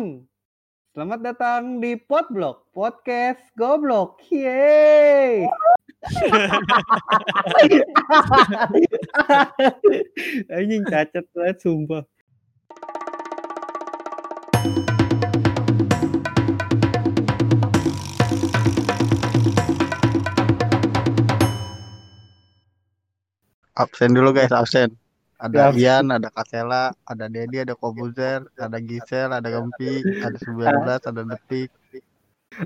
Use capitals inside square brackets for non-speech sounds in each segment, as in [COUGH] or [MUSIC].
datang. Selamat datang di Podblog, podcast goblok. Yeay. [LAUGHS] Anjing cacat banget sumpah. Absen dulu guys, absen. Ada Ya, Ian, ada Kasela, ada Dedi, ada Kobuzer, ada Gisel, ada Gempi, ada 19, ada Detik,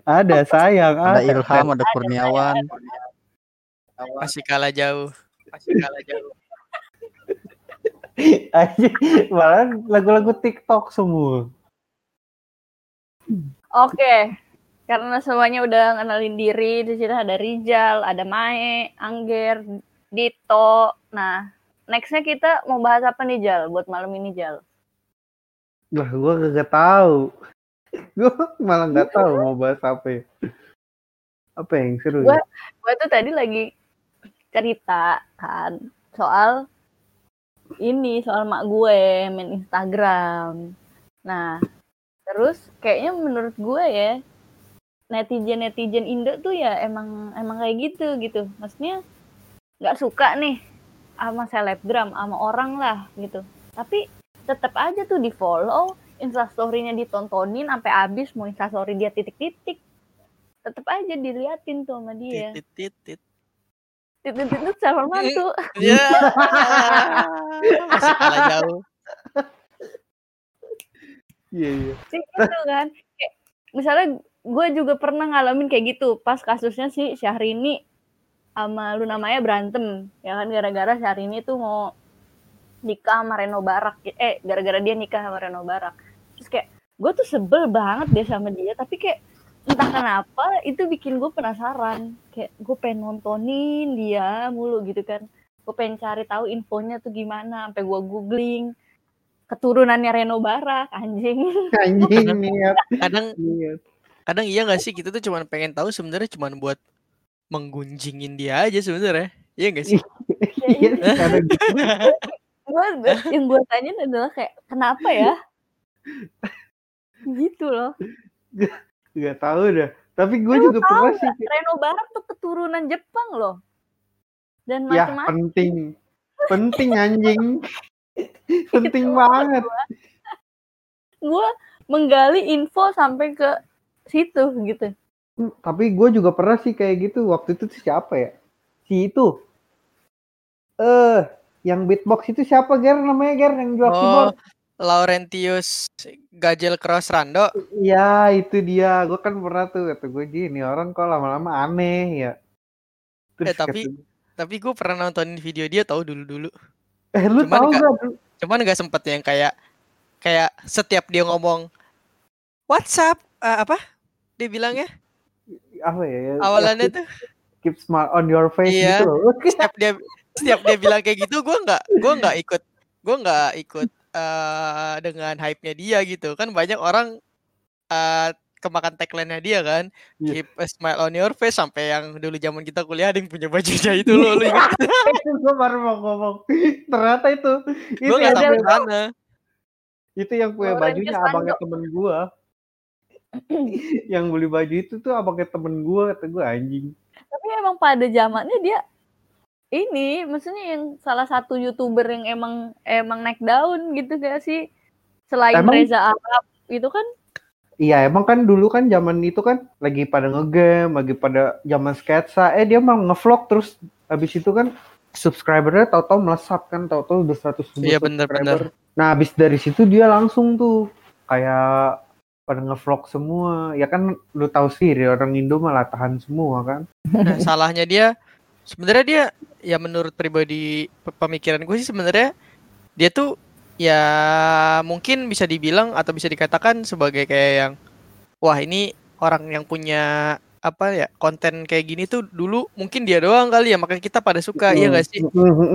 Ada sayang, ada ada Ilham, ada Kurniawan. Masih kalah jauh. Masih kalah jauh. [LAUGHS] Malah lagu-lagu TikTok semua. Oke, karena semuanya udah ngenalin diri, di sini ada Rijal, ada Mae, Angger, Dito. Nah, nextnya kita mau bahas apa nih Jal buat malam ini Jal? Lah, gua kagak tahu. [LAUGHS] Gua malah nggak tahu [LAUGHS] mau bahas apa. ya. Apa yang seru? Gua- ya? Gue tuh tadi lagi cerita kan soal ini soal mak gue main Instagram. Nah, terus kayaknya menurut gue ya netizen netizen Indo tuh ya emang emang kayak gitu gitu. Maksudnya nggak suka nih sama selebgram sama orang lah gitu. Tapi tetap aja tuh di follow instastorynya ditontonin sampai habis mau instastory dia titik-titik tetap aja diliatin tuh sama dia Tit, tit, tit. titik itu calon mantu Ya. [LAUGHS] Masih kalah jauh. Iya, iya. sih gitu kan kayak, misalnya gue juga pernah ngalamin kayak gitu pas kasusnya si Syahrini sama Luna Maya berantem. Ya kan gara-gara Syahrini tuh mau nikah sama Reno Barak. Eh gara-gara dia nikah sama Reno Barak. Terus kayak gue tuh sebel banget deh sama dia tapi kayak entah kenapa itu bikin gue penasaran. Kayak gue pengen nontonin dia mulu gitu kan. Gue pengen cari tahu infonya tuh gimana sampai gue googling keturunannya Reno Barak anjing. [LAUGHS] Anjing Kadang niat. kadang iya gak sih? Kita tuh cuma pengen tahu sebenarnya cuma buat menggunjingin dia aja sebenarnya. Iya gak sih? Iya, karena gitu. gue yang gue tanyain adalah kayak kenapa ya gitu loh Gak tahu dah. Tapi gue juga tahu pernah sih. Reno Barak tuh keturunan Jepang loh dan Ya macam-macam penting, [LAUGHS] penting anjing, penting banget. gue menggali info sampai ke situ gitu Tapi gue juga pernah sih kayak gitu. Waktu itu tuh siapa ya? Si itu. Eh, yang beatbox itu siapa Ger namanya Ger yang jual Oh, keyboard? Laurentius Gajel Cross Rando. Iya, itu dia. Gue kan pernah tuh kata gue ini orang kok lama-lama aneh ya. Eh, tapi- kata- Tapi gue pernah nontonin video dia tahu dulu-dulu. eh lu cuman tahu gak? dulu? Cuman gak sempet yang kayak kayak setiap dia ngomong WhatsApp apa? Dia bilangnya apa ya? ya, awalannya keep, tuh keep smile on your face Iya. gitu loh. [LAUGHS] setiap dia setiap dia bilang kayak gitu gue nggak gue nggak ikut gue nggak ikut eh, dengan hype-nya dia gitu kan banyak orang eh, kemakan tagline-nya dia kan Iya. keep a smile on your face sampai yang dulu zaman kita kuliah ada yang punya bajunya itu loh lu ingat [LAUGHS] gue baru mau ngomong. Ternyata itu itu gue nggak yang, sampai punya- sana itu yang punya bajunya abangnya temen gue. [LAUGHS] yang beli baju itu tuh abangnya temen gue kata gue anjing. tapi emang pada zamannya dia ini maksudnya yang salah satu youtuber yang emang emang naik daun gitu gak sih selain Emang- Reza Arab itu kan Iya emang kan dulu kan zaman itu kan lagi pada ngegame, lagi pada zaman sketsa. Eh dia mau ngevlog terus habis itu kan subscribernya tahu-tahu melesat kan, tahu-tahu udah 100 ribu Iya, bener, subscriber. Nah habis dari situ dia langsung tuh kayak pada ngevlog semua. Ya kan lu tahu sendiri orang Indo malah tahan semua kan. Nah, salahnya dia sebenarnya dia ya menurut pribadi pe- pemikiran gue sih sebenarnya dia tuh ya mungkin bisa dibilang atau bisa dikatakan sebagai kayak yang wah ini orang yang punya apa ya konten kayak gini tuh dulu mungkin dia doang kali ya makanya kita pada suka iya gak sih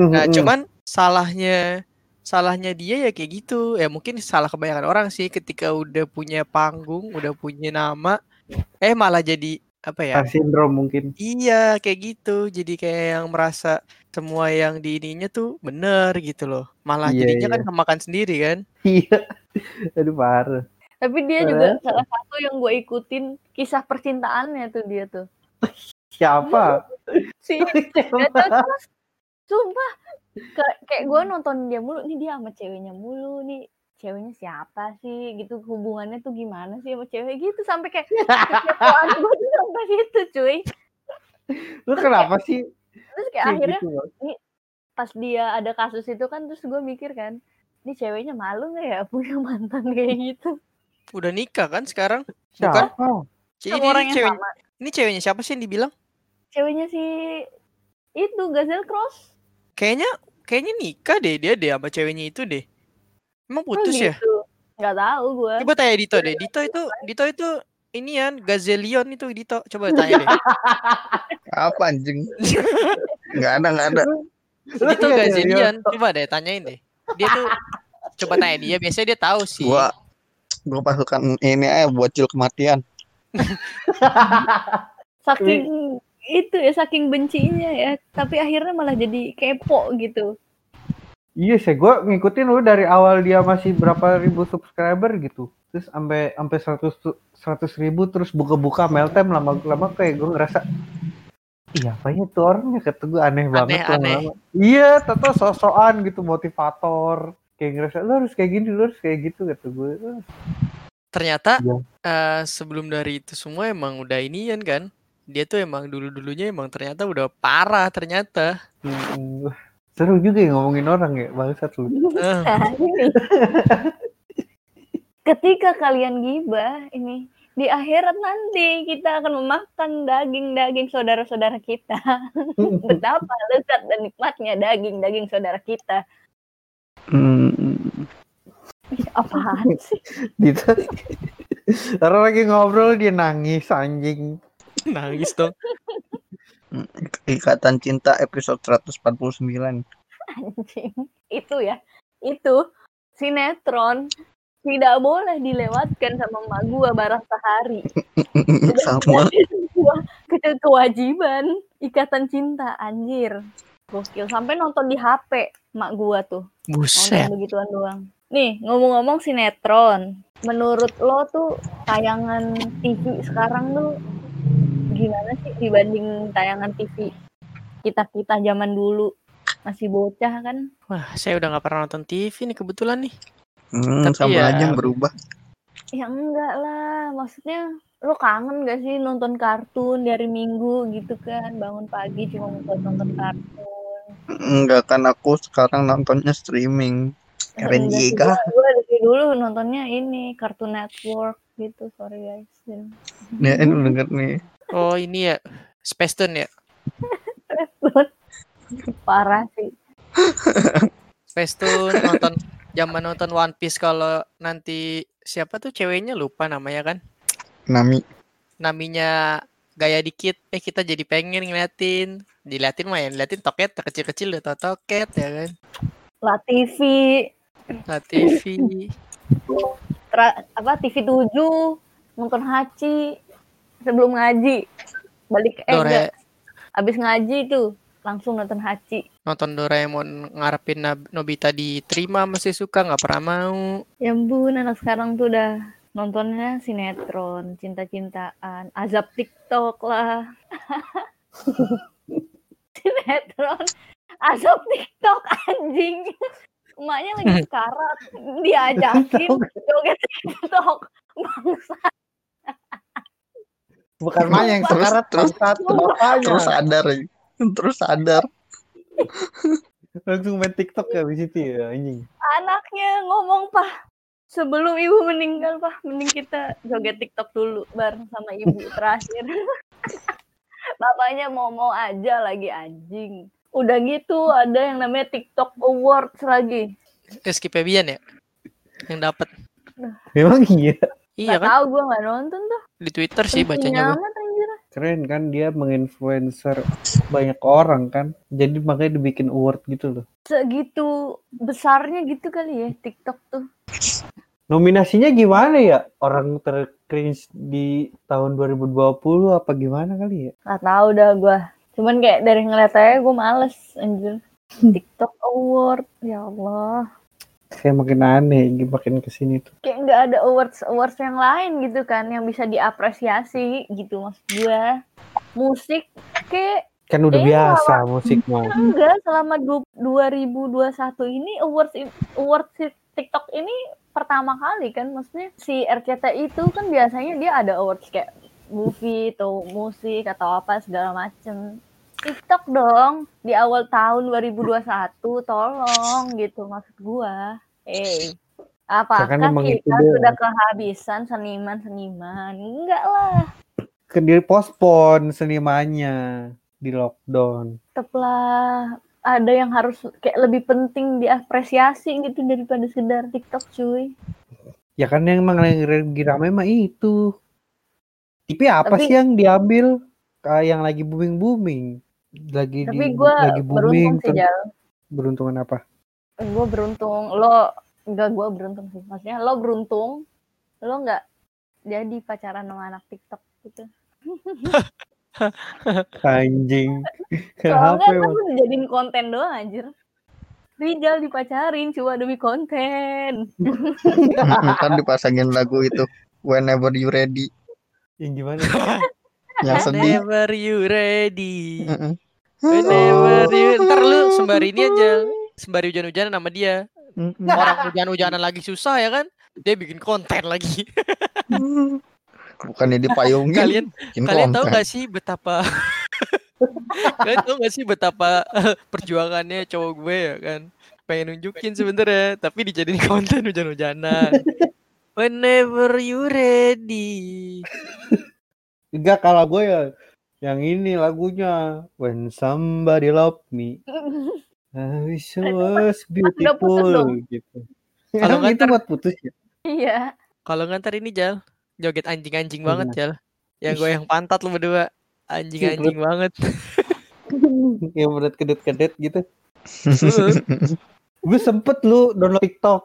nah cuman salahnya salahnya dia ya kayak gitu ya mungkin salah kebanyakan orang sih ketika udah punya panggung udah punya nama eh malah jadi apa ya Star syndrome mungkin. Iya, kayak gitu. Jadi kayak yang merasa semua yang di ininya tuh bener gitu loh. Malah Iya, jadinya iya. kan kemakan sendiri kan. Iya. Aduh parah. Tapi dia juga salah satu yang gue ikutin kisah percintaannya tuh dia tuh. Siapa? [LAUGHS] Si [LAUGHS] terus sumpah Ka- kayak gue nonton dia mulu nih dia sama ceweknya mulu nih ceweknya siapa sih gitu hubungannya tuh gimana sih sama cewek gitu sampai kayak gue tuh sampai situ cuy Lu kenapa sih? terus kayak kayak akhirnya gitu, Bang? pas dia ada kasus itu kan terus gue mikir kan ini ceweknya malu nggak ya punya mantan kayak gitu Udah nikah kan sekarang? Sama orang ini, yang cewek, sama ini ceweknya siapa sih yang dibilang? ceweknya si itu Gazelle Cross Kayaknya kayaknya nikah deh dia deh sama ceweknya itu deh. Emang Oh, putus ya? gitu. nggak tahu gue Coba tanya Dito deh. Dito itu Dito itu inian Gazelion itu Dito. Coba tanya deh. [LAUGHS] Apa anjing? Nggak ada, nggak ada. Dito Gazelion. Coba deh tanyain deh. Dia tuh coba tanya dia biasanya dia tahu sih. Gua gua pasukan ini aja buat cil kematian. [LAUGHS] saking itu ya saking bencinya ya tapi akhirnya malah jadi kepo gitu Iya sih, gue ngikutin lu dari awal dia masih berapa ribu subscriber gitu. Terus sampai sampai seratus seratus ribu terus buka-buka meltem lama-lama kayak gue ngerasa Iya, apanya tuh orangnya kata gue aneh banget aneh. lama-lama. Iya, tato sosokan gitu motivator. Kayak ngerasa lu harus kayak gini, lu harus kayak gitu kata gue. Ternyata Iya. eh, sebelum dari itu semua emang udah inian kan. Dia tuh emang dulu-dulunya emang ternyata udah parah ternyata. Hmm, seru juga ya ngomongin orang ya, bangsat lu. [LAUGHS] Ketika kalian gibah ini di akhirat nanti kita akan memakan daging-daging saudara-saudara kita. [LAUGHS] Betapa lezat dan nikmatnya daging-daging saudara kita. Hmm, apaan sih? Gitu. Orang lagi ngobrol dia nangis anjing. [LAUGHS] nangis dong. Ikatan Cinta episode 149. Anjing. Itu ya. Itu sinetron tidak boleh dilewatkan sama emak gua barang sehari. [LAUGHS] Sama. Sebuah ke- kewajiban ikatan cinta anjir. Gokil sampai nonton di HP mak gua tuh. Buset. Nonton begituan doang. Nih, ngomong-ngomong sinetron. Menurut lo tuh tayangan TV sekarang tuh gimana sih dibanding tayangan TV kita-kita zaman dulu? Masih bocah kan? Wah, saya udah nggak pernah nonton TV nih kebetulan nih. Hmm, Tapi sama ya- aja yang berubah. Ya enggak lah, maksudnya lo kangen gak sih nonton kartun dari minggu gitu kan? Bangun pagi cuma buat nonton kartun. Enggak kan aku sekarang nontonnya streaming. Keren juga. Gua dari dulu nontonnya ini Cartoon Network gitu, sorry guys. Nih, lu denger nih. Oh, ini ya. Space Tune ya. Parah sih. Space Tune nonton zaman nonton One Piece kalau nanti siapa tuh ceweknya? Lupa namanya kan. Nami. Naminya gaya dikit. Eh kita jadi pengen ngeliatin. Diliatin mah ya diliatin toket kecil-kecil udah tau toket ya kan? La TV, nah TV tra- apa TV 7, nonton Hachi sebelum ngaji. Balik eh Dore abis ngaji tuh langsung nonton Hachi. nonton Doraemon ngarepin Nobita diterima masih suka nggak pernah mau Ya ampun, anak sekarang tuh udah nontonnya sinetron, cinta-cintaan, azab TikTok lah. [LAUGHS] sinetron, azab TikTok anjing. Emaknya lagi [LAUGHS] sekarat, diajakin joget TikTok. Bangsa. Bukan Maya yang Terus- sekarat, terus- bapaknya. Terus sadar. Terus sadar. Langsung main TikTok ya di situ ya anjing. Anaknya ngomong, Pah, sebelum ibu meninggal, Pah, mending kita joget TikTok dulu bareng sama ibu [LAUGHS] terakhir. [LAUGHS] Bapaknya mau-mau aja lagi anjing. Udah gitu ada yang namanya TikTok Awards lagi. Rizky Febian ya yang dapat Memang iya. Iya Gak kan tahu gue nggak nonton tuh. di Twitter sih bacanya anjir. Keren kan dia menginfluencer banyak orang kan. Jadi makanya dibikin award gitu loh. Segitu besarnya gitu kali ya TikTok tuh. Nominasinya gimana ya? Orang tercringe di tahun 2020 apa gimana kali ya? Gak tahu dah gue. Cuman kayak dari ngeliat aja gue males anjir. [LAUGHS] TikTok Award. Ya Allah. Kayak makin aneh, makin ke sini tuh. kayak nggak ada awards awards yang lain gitu kan yang bisa diapresiasi gitu maksud gue musik kayak Kan udah Iya, biasa musik mah. [LAUGHS] enggak selama du- 2021 ini awards awards TikTok ini pertama kali kan maksudnya si RCTI itu kan biasanya dia ada awards kayak movie atau musik atau apa segala macem TikTok dong di awal tahun 2021 tolong gitu maksud gua eh apakah Kan kita doang. sudah kehabisan seniman-seniman enggak lah Ke di postpone senimannya di lockdown. tetaplah ada yang harus kayak lebih penting diapresiasi gitu daripada sekedar TikTok cuy. Ya kan yang emang lagi rame mah itu. Tapi apa Tapi- sih yang diambil kayak yang lagi booming booming? Lagi Tapi di gue lagi booming beruntung sih Jal. beruntungan apa? Gue beruntung. Lo enggak gue beruntung sih. Maksudnya lo beruntung. Lo nggak jadi pacaran sama anak TikTok gitu. [LAUGHS] Anjing. [LAUGHS] Soalnya Kenapa kan dijadiin konten doang anjir. Rijal dipacarin cuma demi konten. [LAUGHS] kan dipasangin lagu itu Whenever You Ready Yang gimana? Yang [LAUGHS] sedih. Whenever you ready. Whenever you Ntar lu sembari ini aja. Sembari hujan-hujanan sama dia. Orang hujan-hujanan lagi susah ya kan? Dia bikin konten lagi. [LAUGHS] Bukannya dipayungin Kalian bikin kalian tahu konten. gak sih betapa [LAUGHS] Kalian tahu gak sih betapa perjuangannya cowok gue ya kan? Pengen nunjukin sebenernya Tapi dijadiin konten hujan-hujanan. Whenever you ready Enggak kalau gue ya yang ini lagunya When Somebody Love Me. I wish I was beautiful gitu. Kalau nggak itu ntar- buat putus ya? Iya. Kalau ngantar ini Jal Joget anjing-anjing Gimana? banget Jal Yang gue yang pantat lu berdua Anjing-anjing banget [LAUGHS] yang berat kedet-kedet gitu. [LAUGHS] Gue sempet lu download TikTok,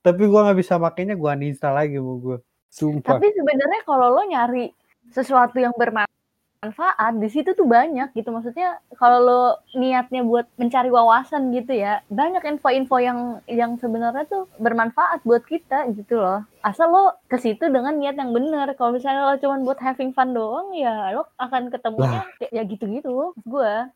tapi gue nggak bisa makainya gue uninstall lagi mau gue. Sumpah. Tapi sebenarnya kalau lo nyari sesuatu yang bermanfaat di situ tuh banyak gitu. Maksudnya kalau lo niatnya buat mencari wawasan gitu ya, banyak info-info yang yang sebenarnya tuh bermanfaat buat kita gitu loh. Asal lo ke situ dengan niat yang benar. Kalau misalnya lo cuman buat having fun doang ya lo akan ketemunya kayak ya gitu-gitu. Gue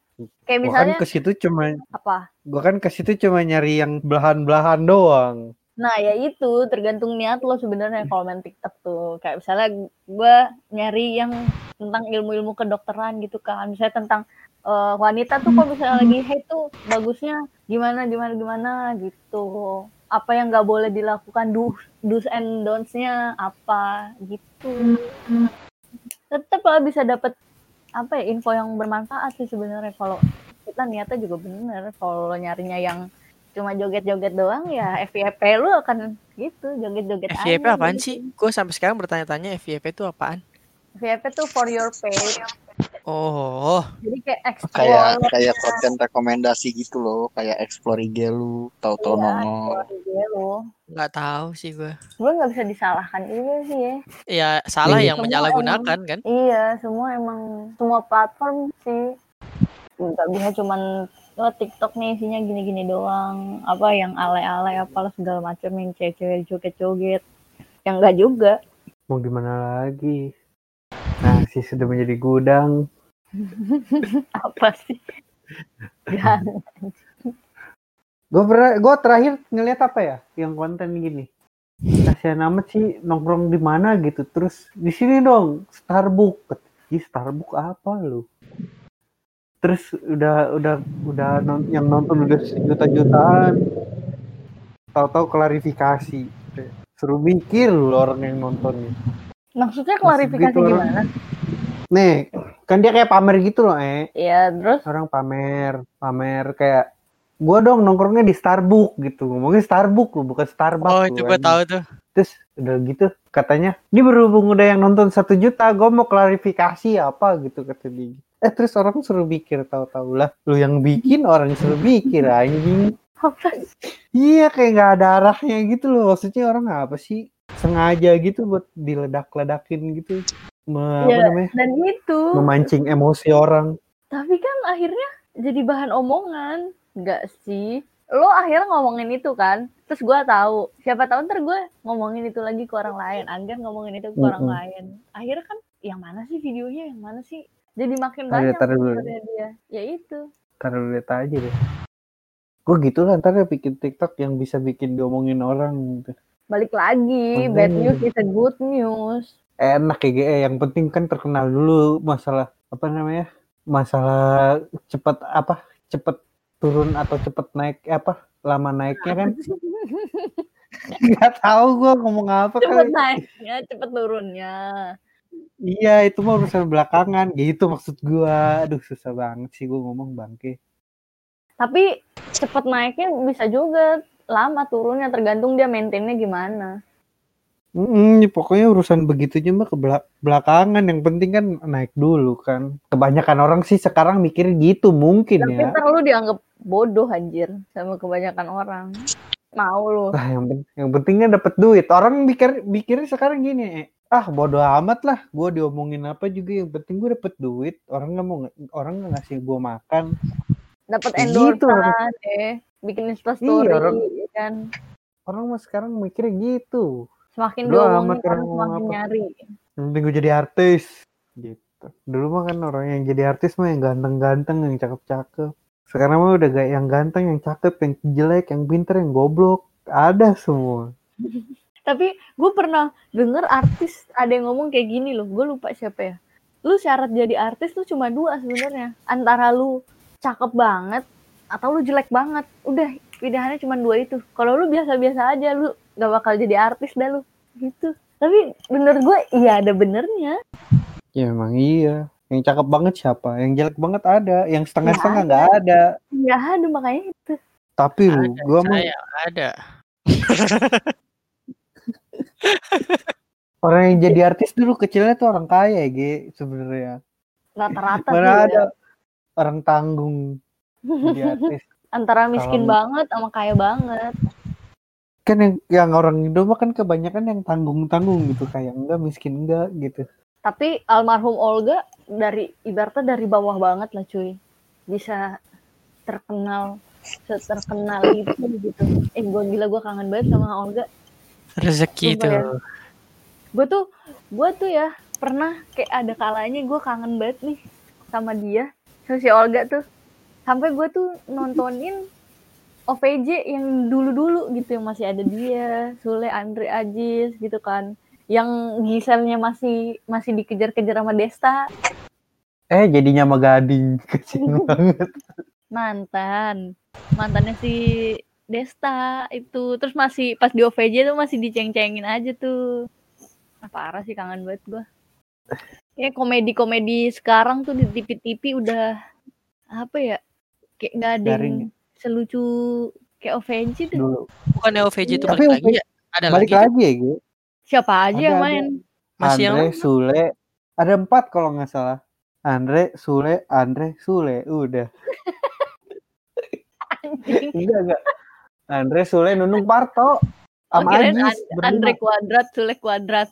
kayak misalnya kan ke situ cuma, apa? gue kan ke situ cuma nyari yang belahan-belahan doang. Nah ya itu tergantung niat lo sebenarnya kalau main TikTok tuh. Kayak misalnya gue nyari yang tentang ilmu-ilmu kedokteran gitu kan. Misalnya tentang eh, wanita tuh kok misalnya lagi haid tuh bagusnya gimana gimana gimana gitu. Apa yang nggak boleh dilakukan do, do's and don'ts-nya apa gitu. Tetap lah bisa dapat apa ya info yang bermanfaat sih sebenarnya. Kalau kita niatnya juga bener kalau nyarinya yang cuma joget-joget doang ya FYP lu akan gitu joget-joget FYP aja apaan gitu. sih? Gue sampai sekarang bertanya-tanya FYP itu apaan? FYP tuh for your page Oh, jadi kayak explore kayak kayak konten rekomendasi gitu loh kayak explore IG lu tahu-tahu Iya, nongol explore IG lu nggak tahu sih gue. gue nggak bisa disalahkan juga sih ya Ya salah Iya. yang menyalahgunakan kan? iya semua emang semua platform sih nggak bisa cuman oh, TikTok nih isinya gini-gini doang apa yang alay-alay apalah segala macam yang cewek-cewek joget-joget yang enggak juga Mau gimana lagi? Nah, sih sudah menjadi gudang. [LAUGHS] apa sih. Gue pernah, gue terakhir ngeliat apa ya? Yang konten gini. Kasihan amat sih nongkrong di mana gitu. Terus di sini dong, Starbucks. Ih, Starbucks apa lu? Terus udah udah udah non- yang nonton udah juta-jutaan. Tahu-tahu klarifikasi. Suruh mikir lu orang yang nontonnya. maksudnya klarifikasi gitu orang. gimana Nih, kan dia kayak pamer gitu loh, eh. Iya, terus orang pamer pamer kayak gua dong nongkrongnya di Starbucks gitu ngomongnya Starbucks lu bukan Starbucks Oh itu gue anjing. tahu tuh. terus udah gitu katanya ini berhubung udah yang nonton satu juta gua mau klarifikasi apa gitu kata dia eh terus orang suruh mikir tahu-tahu lah. Lu yang bikin orang suruh mikir anjing. Apa? Iya kayak nggak ada arahnya gitu loh. Maksudnya orang apa sih? Sengaja gitu buat diledak-ledakin gitu. Me- apa Iya. namanya? dan itu. Memancing emosi orang. Tapi kan akhirnya jadi bahan omongan. Nggak sih? Lo akhirnya ngomongin itu kan? Terus gue tahu. Siapa tahu ntar gue ngomongin itu lagi ke orang lain. Anggan ngomongin itu ke orang Mm-mm. lain. Akhirnya kan yang mana sih videonya? Yang mana sih jadi makin Ada, banyak taruh dulu. dia ya itu Taruh lihat aja deh. Gue gitu lah ntar ya bikin TikTok yang bisa bikin diomongin orang gitu. balik lagi bad Makanya. news is a good news Enak ya GE, yang penting kan terkenal dulu masalah apa namanya? Masalah cepet apa? Cepet turun atau cepet naik eh, apa? Lama naiknya kan? [LAUGHS] Gak tahu gue ngomong apa cepet kali. naiknya cepet turunnya Iya itu mah urusan belakangan gitu maksud gua. Aduh susah banget sih gua ngomong bangke. tapi cepet naiknya bisa juga lama turunnya tergantung dia maintainnya gimana Mm, pokoknya urusan begitunya mah ke bela- belakangan. Yang penting kan naik dulu kan. Kebanyakan orang sih sekarang mikir gitu mungkin tapi ya. ntar lu dianggap bodoh anjir sama kebanyakan orang mau lu Nah, yang, yang pentingnya dapat duit. Orang mikir mikirnya sekarang gini, eh, ah bodoh amat lah. Gua diomongin apa juga yang penting gue dapet duit. Orang nggak mau orang nggak ngasih gua makan. dapat Gitu, endorse eh bikin instastory Iya, orang- ya kan Orang mah sekarang mikirnya gitu. semakin Bodo diomongin amat orang semakin apa. nyari Yang penting gue jadi artis. Gitu. Dulu mah kan orang yang jadi artis mah yang ganteng-ganteng, yang cakep-cakep. Sekarang mah udah gak yang ganteng, yang cakep, yang jelek, yang pinter, yang goblok. Ada semua. [LAUGHS] tapi gue pernah denger artis ada yang ngomong kayak gini loh gue lupa siapa ya lu syarat jadi artis tuh cuma dua sebenarnya antara lu cakep banget atau lu jelek banget udah pilihannya cuma dua itu kalau lu biasa-biasa aja lu gak bakal jadi artis dah lu gitu tapi bener gue iya ada benernya Ya emang iya. Yang cakep banget siapa? Yang jelek banget ada. Yang setengah-setengah Nggak nggak ada. ya ada makanya itu Tapi lu, mah Saya ada. [LAUGHS] [LAUGHS] orang yang jadi artis dulu kecilnya tuh orang kaya ya, sebenarnya. rata-rata Mana sih ya. ada orang tanggung jadi [LAUGHS] artis. antara miskin banget sama kaya banget kan yang yang orang Indo mah kan kebanyakan yang tanggung-tanggung gitu kayak enggak miskin enggak gitu. tapi almarhum Olga dari ibaratnya dari bawah banget lah cuy bisa terkenal terkenal itu gitu eh gue gila gue kangen banget sama Olga Rezeki Sumpah ya. tuh. gue tuh gue tuh ya pernah kayak ada kalanya gue kangen banget nih sama dia sama si Olga tuh sampai gue tuh nontonin [LAUGHS] OVJ yang dulu-dulu gitu yang masih ada dia Sule Andre Ajis gitu kan yang Giselnya masih masih dikejar-kejar sama Desta Eh jadinya sama Gading [LAUGHS] kecil [LAUGHS] banget. mantan mantannya si Desta itu terus masih pas di OVJ tuh masih diceng-cengin aja tuh ah, parah sih kangen banget gua kayak komedi-komedi sekarang tuh di TV-TV udah apa ya kayak nggak ada yang Garing. selucu kayak OVJ tuh Dulu. Bukannya OVJ itu Tapi balik lagi ya? Ada Balik lagi. lagi ya, Ge. siapa aja Ada, yang ada. main Masih yang Andre, Sule, ada empat kalau nggak salah. Andre, Sule, Andre, Sule, udah. [LAUGHS] Enggak enggak. Andre, Sule, Nunung, Parto, oh, Ajis. An- berdua. Andre Kuadrat Sule Kuadrat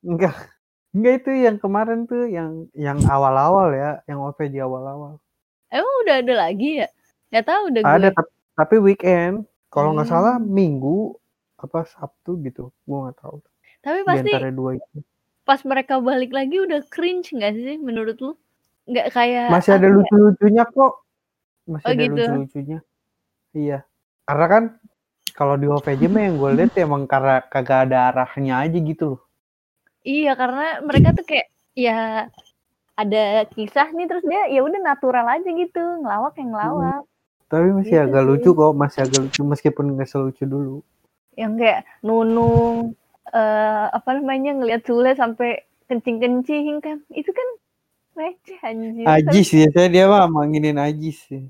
Enggak. Enggak itu yang kemarin tuh yang yang awal-awal ya, yang OVJ awal-awal. emang udah ada lagi ya nggak tahu udah gue Ada tap- tapi weekend. Kalau nggak Hmm. salah Minggu apa Sabtu gitu. Gua nggak tahu. tapi pasti antara dua itu. pas mereka balik lagi udah cringe nggak sih menurut lu? Nggak kayak Masih ada ya? lucu-lucunya kok. Masih Oh, ada gitu. lucu-lucunya. Iya. Karena kan kalau di OVJ mah yang gue lihat emang karena kagak ada arahnya aja gitu loh. Iya karena mereka tuh kayak ya ada kisah nih terus dia ya udah natural aja gitu ngelawak yang ngelawak Tapi masih Gitu agak sih. lucu kok, masih agak lucu meskipun nggak selucu dulu. yang kayak nunung eh apa namanya ngelihat Sule sampai kencing-kencing kan itu kan receh anjir Ajis ya, saya dia mah manginin Ajis sih.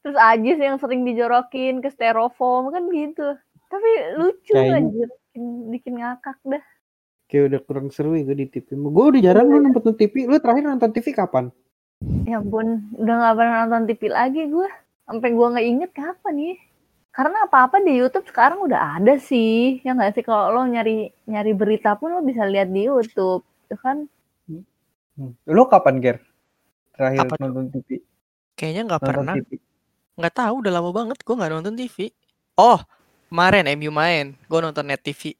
Terus Ajis yang sering dijorokin ke styrofoam kan gitu tapi lucu Kayaknya- anjir bikin, bikin ngakak dah Kayak udah kurang seru ya gue di TV. Gue udah jarang Iya. lu nonton TV. Lu terakhir nonton TV kapan? Ya ampun, udah gak pernah nonton TV lagi gue. Sampai gue nggak inget kapan ya. Karena apa-apa di YouTube sekarang udah ada sih. Ya nggak sih kalau lo nyari nyari berita pun lo bisa lihat di YouTube. Itu kan Hmm. Lu kapan, Ger? Terakhir Apa tuh? nonton TV. Kayaknya nggak Nonton pernah. TV. Nggak tahu. Udah lama banget. Gue nggak nonton TV. Oh, kemarin MU main gue nonton net TV